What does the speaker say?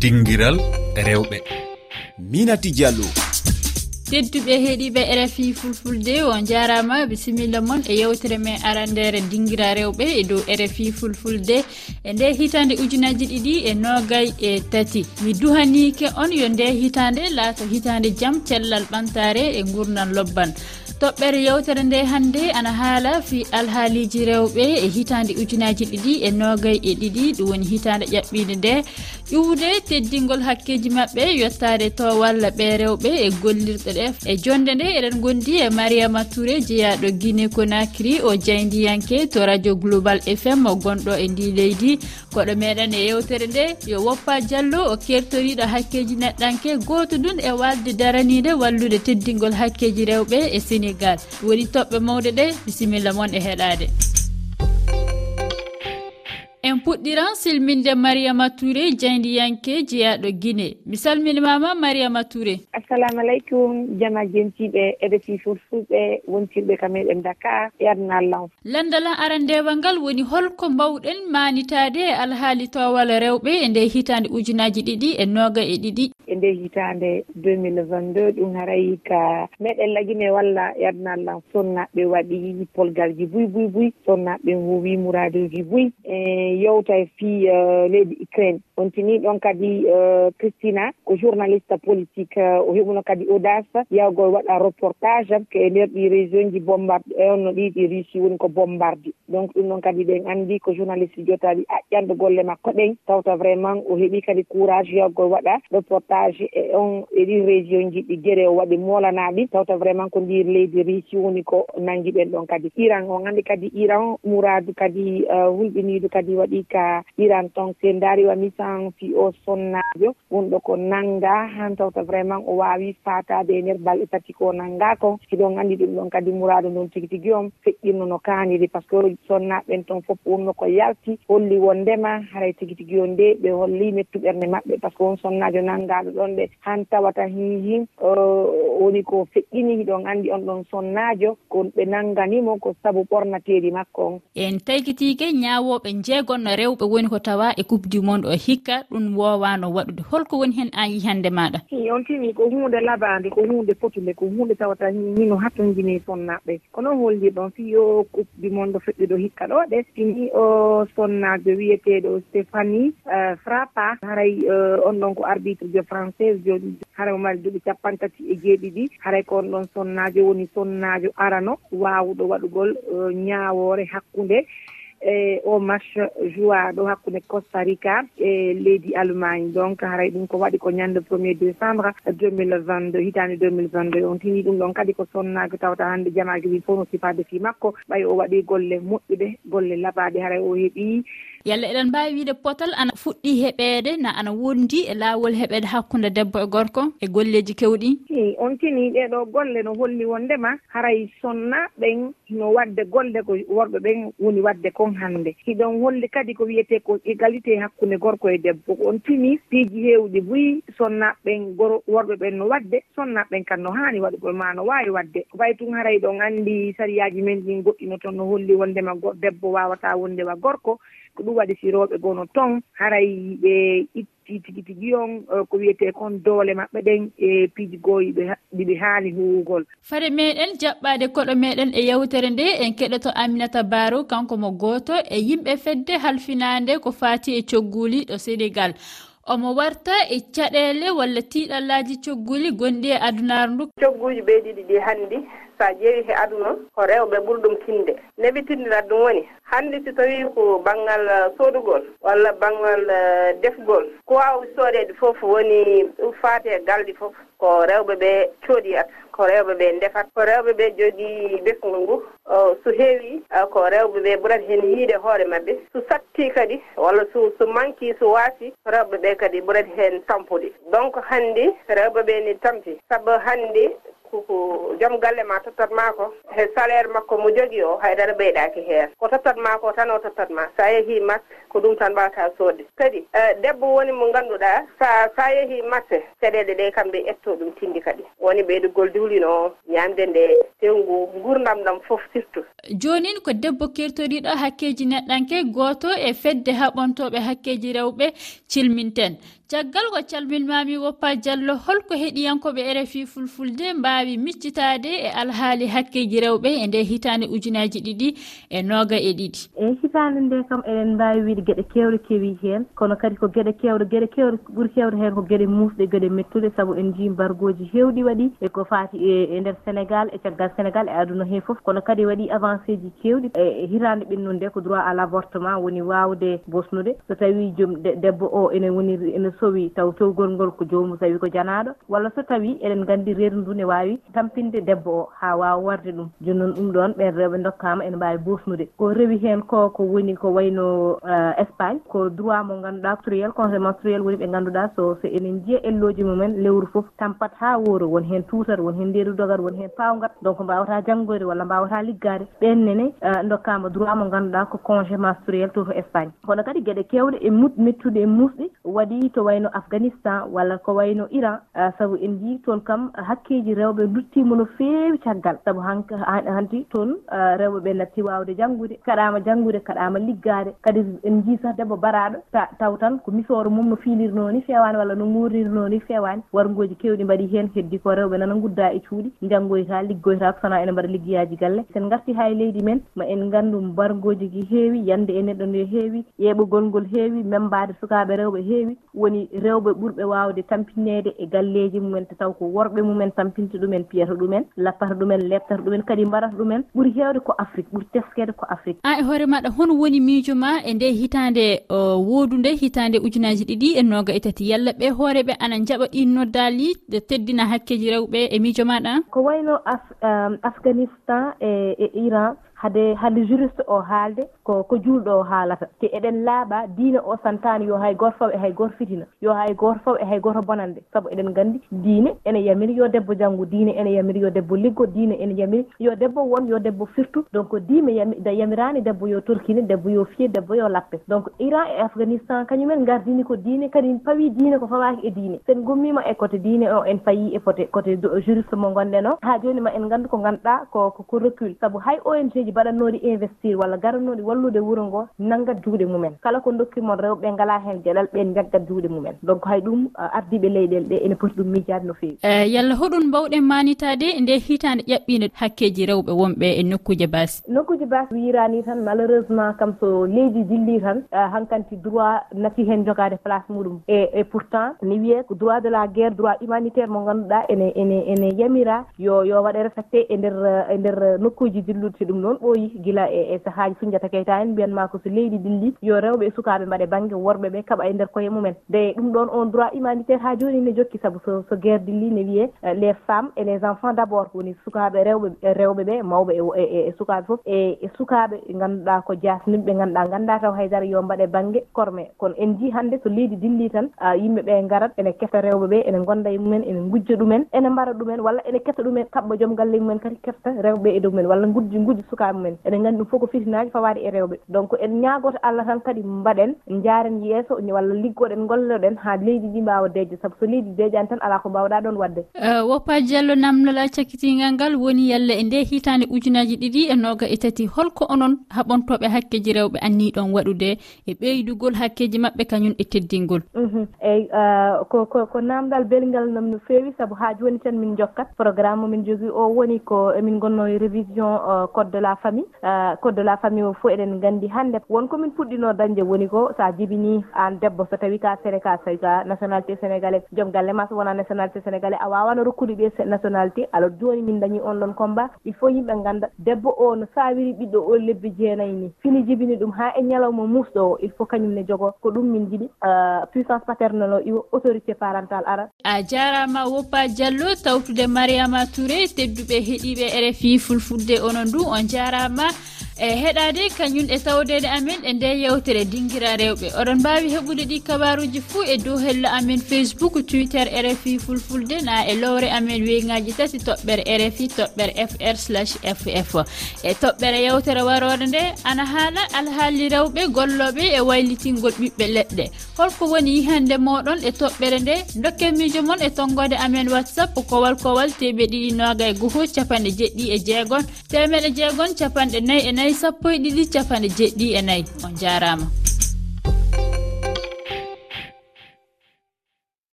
dinguiral rewɓe. Minati diallo. Tedduɓe heeɗiɓe rfi fulfulde o jarama bisimilla moon e yewtere men arandere dinguira rewɓe e dow rfi fulfulde. E nde hitande ujunaji ɗiɗi e nogay e tati. Mi duhanike on yo nde hitande laato hitande jaam cellal ɓantare e gurnan lobban. Toɓɓere yewtere nde hannde ana haala fi alhaaliji rewɓe e hitande ujunaji ɗiɗi e nogay e ɗiɗi. Ɗum woni hitande ƴaɓɓide nde. ƴuwde teddingol hakkeji maɓɓe yettade to walla ɓe rewɓe e gollirɗe ɗe. E jonde nde eɗen gondi e mariama touré jeeyaɗo guiné conakry o jayndiyanke to radio global fm gonɗo e ndi leydi. Koɗo meɗen e yewtere nde yo woppa diallo o kertoriɗo hakkeji neɗɗanke. Goto ɗum e walde daranide wallude teddingol hakkeji rewɓe e sénégal. Woni toɓɓe mawɗe ɗe bisimilla moon e heɗade en puɗɗiran silminde mariama touré jayndiyanke jeyaɗo guine mi salminimama mariama touré. Assalamu aleykum jama jentiɓe eɓe fulfulɓe wontirɓe ka meɗen dakar yarna aduna allah landalan arandewal ngal woni holko mbawɗen manitade e alhaali towal rewɓe e nde hitande ujunaji ɗiɗi e noga e ɗiɗi. e nde hitande 2022 ɗum haray ka meɗen lagine walla yadna allah sonnaɓe waɗi polgalji buy buy buy sonnaɓe howi muraduji buy. E yewta e fi e leydi ukraine. On tini ɗon kadi uh, christina ko journaliste politique uh, o heɓuno kadi audace yawgo waɗa reportage ke e nder ɗi région ji bombarde onno ɗiɗi ɗi russie woni ko bombardi donc ɗum ɗon kadi ɗen andi ko journaliste jottaɗi aƴƴanɗo golle makko ɗen. Tawta vraiment o heeɓi kadi courage yawgo waɗa reportage village e on e ɗi région ji ɗi gueɗe o waɗi molanaɗi tawta vraiment ko ndir leydi riche woni ko nangui ɓen ɗon kadi. Iran on andi kadi iran mouradu kadi euh, hulɓinidu kadi waɗi ka iran ton. Se daari wa misan fi o sonnajo wonɗo ko nanga han tawta vraiment o wawi fatade e nder balɗe tati ko nanga kon siɗon andi ɗum ɗon kadi mouradu ndon tigui tigui on feƴƴinno no kaniri par ce que sonnaɓen ton foof wonno ko yalti holli wondema haray tigui tigui on nde ɓe holli mettuɓerne mabɓe par ce que won sonnajo nanggaɗo wonɓe ɗon ɓe han tawata tan hihin woni ko feƴƴini hiɗon anndi on ɗon sonnaajo ko ɓe nannganimo ko sabu ɓornateeɗi makko on. En taykitiike ñaawooɓe jeegonno rewɓe woni ko tawa e coupe du monde o hikka ɗum woowano waɗude. Holko woni heen aan yihannde maaɗa? On tini ko huunde labaande ko huunde fotunde ko huunde tawata hino hattongini sonnaaɓe. Ko noon holli ɗon fi yo coupe du monde feƴƴuɗo hikka ɗo ɗe tini o sonnaajo wiyeteeɗo stéphanie euh, frappa. Haray euh, on ɗon ko arbitre jo fra française joni haray o mari duuɓi capantati e jeeɗiɗi haray ko on ɗon sonnajo woni sonnajo arano wawuɗo waɗugol ñawore hakkude e o e, match joua ɗo hakkude costa rica e leydi allemagne. Donc haray ɗum ko waɗi ko ñande premier décembre deux mille vingt deux hitande deux mille vingt deux. On tini ɗum ɗon kadi ko sonnaki tawata hande jamaji ɗi fof no sifade fi makko. Ɓay o waɗi golle moƴƴuɗe golle labaɗe haray o heeɓi yalla eɗen mbawi wiide potal ana fuɗɗi heɓede na ana wondi e lawol heɓede hakkude debbo e gorko e golleji kewɗi. Eyi on tini ɗeɗo golle no holli wondema haray sonna ɓen no wadde golle ko worɓe ɓen woni wadde kon hannde. Hiɗon holli kadi ko wiyete ko égalité hakkunde gorko e debbo. On tini piiji heewɗi buyi sonnaɓe ɓen worɓe ɓen no wadde sonnaɓe ɓen kam no haani waɗugol ma no waawi wadde. Ko ɓay tun haray ɗon anndi sariyaji men ɗin goɗɗino toon no holli wondema debbo wawata wondewa gorko ko ɗum waɗi si rewɓe gono ton haray ɓe itti tigi tigi on e, ko wiyete kon doole maɓɓe ɗen e piiji goo ɗiɓe haali huwugol fade meɗen jaɓɓade koɗo meɗen e yewtere nde en keɗoto aminata baro kanko mo gooto e yimɓe fedde halfinande ko fati e cogguli ɗo sénégal. omo warta e caɗele walla tiiɗallaaji cogguli gonɗi e adunaru ndu? Cogguji ɓey ɗiɗi ɗi hanndi so a ƴeewi he aduna ko rewɓe ɓuri ɗum tinde neɓitindirat ɗum woni hannde so tawii ko baŋngal uh, soodugol walla baŋngal uh, defgol ko waawi soodeede fof woni faate e galɗi fof ko rewɓe ɓe cooɗiyat ko rewɓe ɓe ndefat ko rewɓe ɓe jogii bekgol ngu so heewi ah, ko rewɓe ɓe ɓurata heen yiide hoore maɓɓe. So satti kadi walla so so manki so waasi rewɓe ɓe kadi ɓurata heen tampude. Donc hanndi rewɓe ɓe ni tampi sabu hanndi koko joom galle ma tottatma ko he salaire makko mo jogi o haydara ɓeyɗaki heen ko tottatma ko tan o tottatma sa yeehi mat ko ɗum tan mbawata soodde kadi e, debbo woni mo ganduɗa sa sa yeehi masse caɗele ɗe kamɓe etto ɗum tindi kadi. Woni ɓeydugol diwlino ñamde nde tewngu gurdam ɗam foof surtout. Jonin ko debbo kertoriɗo hakkeji neɗɗanke goto e fedde haɓontoɓe hakkeji rewɓe cilminten. Caggal ko calminmami woppa diallo holko heeɗiyankoɓe rfi fulfulde mbawi miccitade e alhaali hakkeji rewɓe e nde hitande ujunaji ɗiɗi e noga e ɗiɗi. Eyi hitande nde kam eɗen mbawi wiide gueɗe kewɗe kewi hen kono kadi ko gueɗe kewɗe gueɗe kewɗe ɓuuri kewɗe hen ko gueɗe musɗe gueɗe mettuɗe saabu en jii mbargoji hewɗi waɗi eko fati e, e nder sénégal e caggal sénégal e aduna he foof kono kadi waɗi avancé ji kewɗi e, e hitande ɓennude nde ko droit à l' avortement woni wawde bosnude. So tawi joom debbo o ene woni ene sowi taw towgol ngol ko jomum tawi ko janaɗo walla so tawi eɗen gandi reedu ndu ne wawi tampinde debbo o ha wawa warde ɗum. joni noon ɗum ɗon ɓen rewɓe dokkama ene mbawi bosnude. Ko rewi hen ko ko woni ko wayno eh, espagne ko droit mo ganduɗa menstruel congé menstruel woni ɓe ganduɗa so so enen jiiya elloji mumen lewru foof tampat ha wooro won hen tuutat won hen ndeeru dogat won hen pawgat donc mbawata janggoyde walla mbawata liggade. Ɓennene eh, dokkama droit mo ganduɗa ko congé menstruel to to espagne. Kono kadi gueɗe kewɗe e mut mettude e musɗi waɗi to wayno afghanistan walla ko wayno iran eh, saabu en jii toon kam hakkeji rewɓe duttimo no feewi caggal. Saabu hanti toon uh, rewɓe ɓe natti wawde janggude kaɗama janggude kaɗama liggade kadi en jii sah debbo baraɗo taw tan ko misoro mum no finirno ni fewani walla no gurnirno ni fewani wargoji kewɗi mbaɗi hen heddi ko rewɓe nana gudda e cuuɗi. Janggoyta liggoyta ko sona ene mbaɗa liggeyaji galle. Sen garti ha e leydi men ma en gandu bargoji gi heewi yande e neɗɗo nde heewi ƴeeɓogol ngol heewi membade sukaɓe rewɓe heewi. Woni rewɓe ɓurɓe wawde tampinede e galleji mumen te taw ko worɓe mumen tampinta ɗumen piyata ɗumen lappata ɗumen leptata ɗumen kadi mbaɗata ɗumen ɓuuri heewde ko afrique ɓuuri teskede ko afrique. A e hoore maɗa hono woni miijo ma e nde hitande woodu nde hitande ujunaji ɗiɗi e noga e tati. Yalla ɓe hooreɓe ana jaɓa ɗin noddaali teddina hakkeji rewɓe e miijo maɗa? Ko wayno af, um, afghanistan e, e iran. hade hade juriste o haalde ko ko juulɗo o haalata. Te eɗen laaɓa diina o santani yo hay goto faw e hay goto fitina yo hay goto faw e hay goto bonande. Saabu eɗen gandi diine ene yamiri yo debbo janggo diine ene yamiri yo debbo liggo diine ene yamiri yo debbo won yo debbo firtu. Donc diime yamirani debbo yo torkine debbo yo fiye debbo yo lappe. Donc iran e afghanistan kañumen gardini ko diine kadi fawi diine ko fawaki e diine. Sen gummima e côté diine o en fayi e fote côté juriste mo gonɗen o. Ha joni ma en gandu ko ganduɗa ko ko recul. Saabu hay ong ji uji mbaɗatnoɗi investir walla garanoɗi wallude wuuro ngo nangga duuɗe mumen. Kala ko dokkimon rewɓe ngala hen gueɗal ɓen jagga duuɗe mumen. Donc hay ɗum ardiɓe leyɗele ɗe ene poti ɗum miijade no fewi eh, yalla hoɗum mbawɗen manitade nde hitande ƴaɓɓino hakkeji rewɓe wonɓe e nokkuje baasi nokkuje baasi wirani tan malheureusement kam so leydi dilli tan eh, hankanti droit natti hen jogade place muɗum. E e pourtant ni wiye ko droit de la guerre droit humanitaire mo ganduɗa ene ene ene yamira yo yo waɗe respecté e nder e nder nokkuji dillude ɗum noon. ɓooyi gila e e sahaaji sundiata keyta en mbiyanma ko so leydi dilli yo rewɓe e sukaaɓe mbaɗe banggue worɓe ɓe kaɓa e nder koye mumen. De ɗum ɗon on droit humanitaire ha joni ne jokki saabu so so guerre dilli ne wiye e, les femmes et les enfants d' abord woni sukaaɓe rewɓe e, rewɓe ɓe mawɓe e e, e sukaaɓe foof e sukaaɓe ganduɗa ko jasniɓe ɓe ganduɗa ganda taw haydara yo mbaɗe banggue korme. Kono en jii hande so leydi dilli tan yimɓeɓe garat ene kefta rewɓe ɓe ene gonda e mumen ene gujja ɗumen ene mbara ɗumen walla ene kefta ɗumen kaɓɓa joom galle mumen kadi kefta rewɓe e dow mumen walla gujji gujji sukaɓe mumen eɗen nganndi ɗum fof ko fitinaji fawaade e rewɓe. Donc en ñaagoto allah tan kadi mbaɗen jaaren yeeso walla liggoɗen golloɗen haa leydi ndi mbawa deejde sabu so leydi deejaani tan alaa ko mbawɗa ɗon wadde. Euh, woppa diallo namdala cakkitingal ngal woni yalla e nde hitaande ujunaji ɗiɗi e noga e tati holko onon haɓontoɓe hakkeji rewɓe anni ɗon waɗude e ɓeydugol hakkeji maɓɓe kañum e teddingol. Mhm. Eyi euh, ko ko namdal belngal nam no feewi sabu haa jooni tan min jokkat programme min jogii o woni ko emin gonno e révision euh, code de la famille uh, code de la famille o fof eɗen gandi hande wonko min puɗɗino dañde woni ko sa jibini an debbo. So tawi ka sere ka tawi ka nationalité sénégalais joom galle ma so wona nationalité sénégalais a wawano rokkude ɓe nationalité. Alors joni min dañi on ɗon combat. Il faut yimɓe ganda debbo o no sawiri ɓiɗɗo o lebbi jeenayyi ni. Fini jibini ɗum ha e ñalawma musɗo o. Il faut kañumne jogo ko ɗum min jiiɗi uh, puissance paternel o iwo autorité parental ara. A jarama woppa diallo tawtude mariama touré tedduɓe heeɗiɓe e rfi fulfulde onon du on jara jarama. e heɗade kañum e tawdede amen e nde yewtere dinguira rewɓe. Oɗon mbawi heɓude ɗi kabaruji fuu e dow hello amen facebook twitter rfi fulfulde na e lowre amen weyngaji tati toɓɓere rfi toɓɓere fr slash ff e toɓɓere yewtere warode nde ana haala alhaali rewɓe golloɓe e waylitingol ɓiɓɓe leɗɗe. Holko woni yihande moɗon e toɓɓere nde dokken mijo moon e tonggode amen whatsapp kowal kowal teɓe ɗiɗi noga e goho capanɗe jeɗɗi e jeegon. Temeɗe jeegon capanɗe nayyi e nayyi sappo e ɗiɗi capanɗe jeɗɗi e nayyi on jarama.